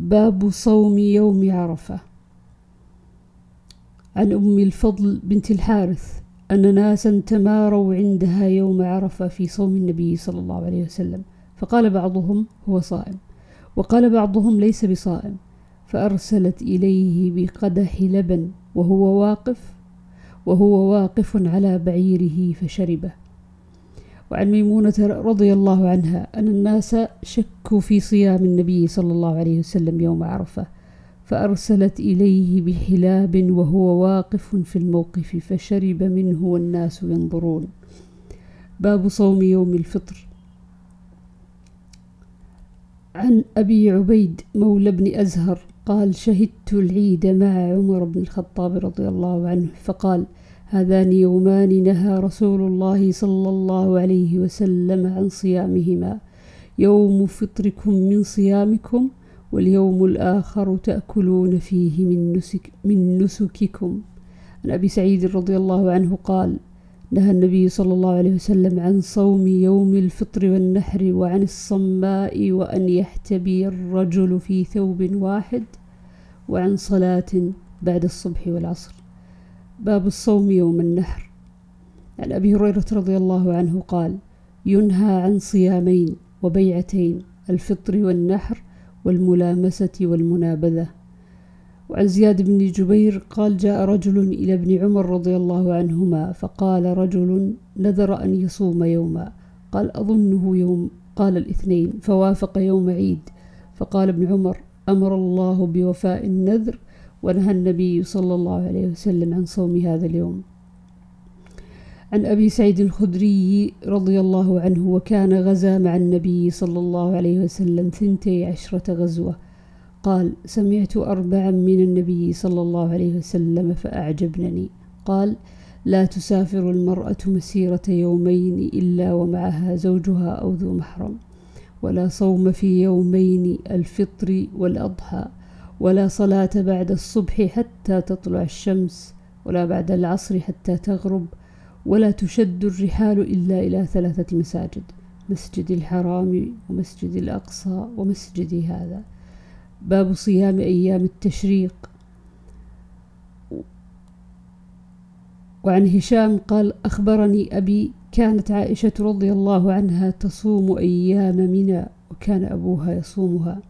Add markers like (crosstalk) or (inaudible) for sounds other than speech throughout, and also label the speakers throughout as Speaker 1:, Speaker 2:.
Speaker 1: باب صوم يوم عرفة. عن أم الفضل بنت الحارث أن ناسا تماروا عندها يوم عرفة في صوم النبي صلى الله عليه وسلم فقال بعضهم هو صائم وقال بعضهم ليس بصائم فأرسلت إليه بقدح لبن وهو واقف وهو واقف على بعيره فشربه. وعن ميمونة رضي الله عنها أن الناس شكوا في صيام النبي صلى الله عليه وسلم يوم عرفة فأرسلت إليه بحلاب وهو واقف في الموقف فشرب منه والناس ينظرون. باب صوم يوم الفطر. عن أبي عبيد مولى بن أزهر قال شهدت العيد مع عمر بن الخطاب رضي الله عنه فقال هذان يومان نهى رسول الله صلى الله عليه وسلم عن صيامهما. يوم فطركم من صيامكم واليوم الآخر تأكلون فيه من, نسك من نسككم. عن أبي سعيد رضي الله عنه قال نهى النبي صلى الله عليه وسلم عن صوم يوم الفطر والنحر وعن الصماء وأن يحتبي الرجل في ثوب واحد وعن صلاة بعد الصبح والعصر. باب الصوم يوم النحر. عن أبي هريرة رضي الله عنه قال ينهى عن صيامين وبيعتين الفطر والنحر والملامسة والمنابذة. وعن زياد بن جبير قال جاء رجل إلى ابن عمر رضي الله عنهما فقال رجل نذر أن يصوم يوما. قال أظنه يوم قال الاثنين فوافق يوم عيد. فقال ابن عمر أمر الله بوفاء النذر ونهى النبي صلى الله عليه وسلم عن صوم هذا اليوم. عن أبي سعيد الخدري رضي الله عنه وكان غزا مع النبي صلى الله عليه وسلم ثنتي عشرة غزوة. قال سمعت أربعا من النبي صلى الله عليه وسلم فأعجبنني. قال لا تسافر المرأة مسيرة يومين إلا ومعها زوجها أو ذو محرم ولا صوم في يومين الفطر والأضحى. ولا صلاة بعد الصبح حتى تطلع الشمس ولا بعد العصر حتى تغرب ولا تشد الرحال إلا إلى ثلاثة مساجد مسجد الحرام ومسجد الأقصى ومسجد هذا. باب صيام أيام التشريق. وعن هشام قال أخبرني أبي كانت عائشة رضي الله عنها تصوم أيام منى وكان أبوها يصومها.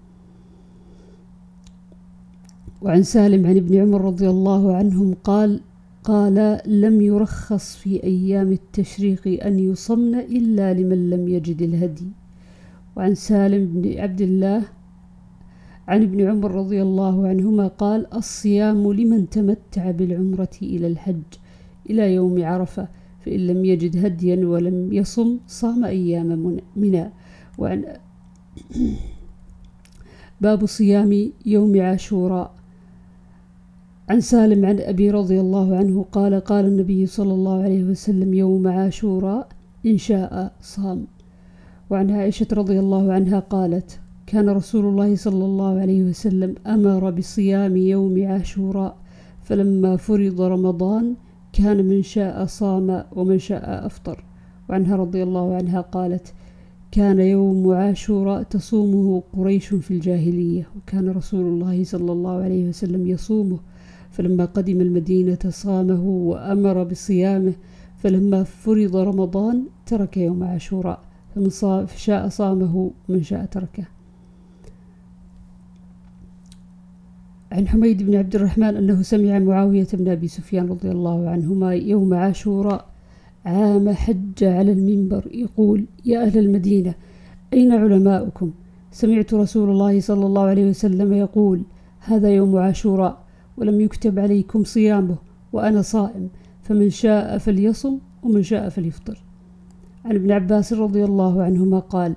Speaker 1: وعن سالم عن ابن عمر رضي الله عنهم قال قال لم يرخص في أيام التشريق أن يصمن إلا لمن لم يجد الهدي وعن سالم بن عبد الله عن ابن عمر رضي الله عنهما قال الصيام لمن تمتع بالعمرة إلى الحج إلى يوم عرفة فإن لم يجد هديا ولم يصم صام أيام منى وعن (clears throat) باب صيام يوم عاشوراء. عن سالم عن أبي رضي الله عنه قال قال النبي صلى الله عليه وسلم يوم عاشوراء إن شاء صام. وعن عائشة رضي الله عنها قالت كان رسول الله صلى الله عليه وسلم أمر بصيام يوم عاشوراء فلما فرض رمضان كان من شاء صام ومن شاء أفطر. وعنها رضي الله عنها قالت كان يوم عاشوراء تصومه قريش في الجاهلية وكان رسول الله صلى الله عليه وسلم يصومه. فلما قدم المدينة صامه وأمر بصيامه فلما فرض رمضان ترك يوم عاشوراء فمن شاء صامه ومن شاء تركه. عن حميد بن عبد الرحمن أنه سمع معاوية بن أبي سفيان رضي الله عنهما يوم عاشوراء عام حج على المنبر يقول يا أهل المدينة أين علماؤكم؟ سمعت رسول الله صلى الله عليه وسلم يقول هذا يوم عاشوراء ولم يكتب عليكم صيامه وأنا صائم فمن شاء فليصم ومن شاء فليفطر. عن ابن عباس رضي الله عنهما قال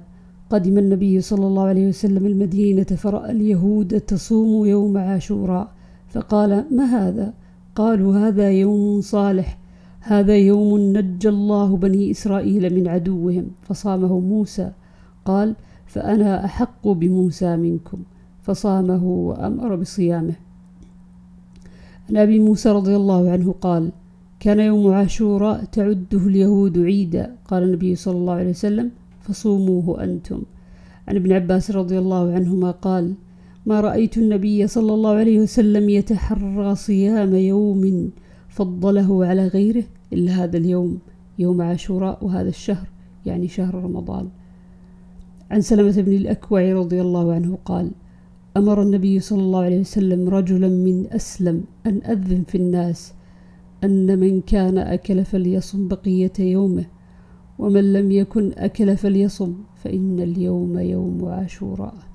Speaker 1: قدم النبي صلى الله عليه وسلم المدينة فرأى اليهود تصوم يوم عاشوراء فقال ما هذا؟ قالوا هذا يوم صالح هذا يوم نجى الله بني إسرائيل من عدوهم فصامه موسى. قال فأنا أحق بموسى منكم فصامه وأمر بصيامه. عن أبي موسى رضي الله عنه قال كان يوم عاشوراء تعده اليهود عيدا. قال النبي صلى الله عليه وسلم فصوموه أنتم. عن ابن عباس رضي الله عنهما قال ما رأيت النبي صلى الله عليه وسلم يتحرى صيام يوم فضله على غيره إلا هذا اليوم يوم عاشوراء وهذا الشهر يعني شهر رمضان. عن سلمة بن الأكوع رضي الله عنه قال أمر النبي صلى الله عليه وسلم رجلا من أسلم أن أذن في الناس أن من كان أكل فليصم بقية يومه ومن لم يكن أكل فليصم فإن اليوم يوم عاشوراء.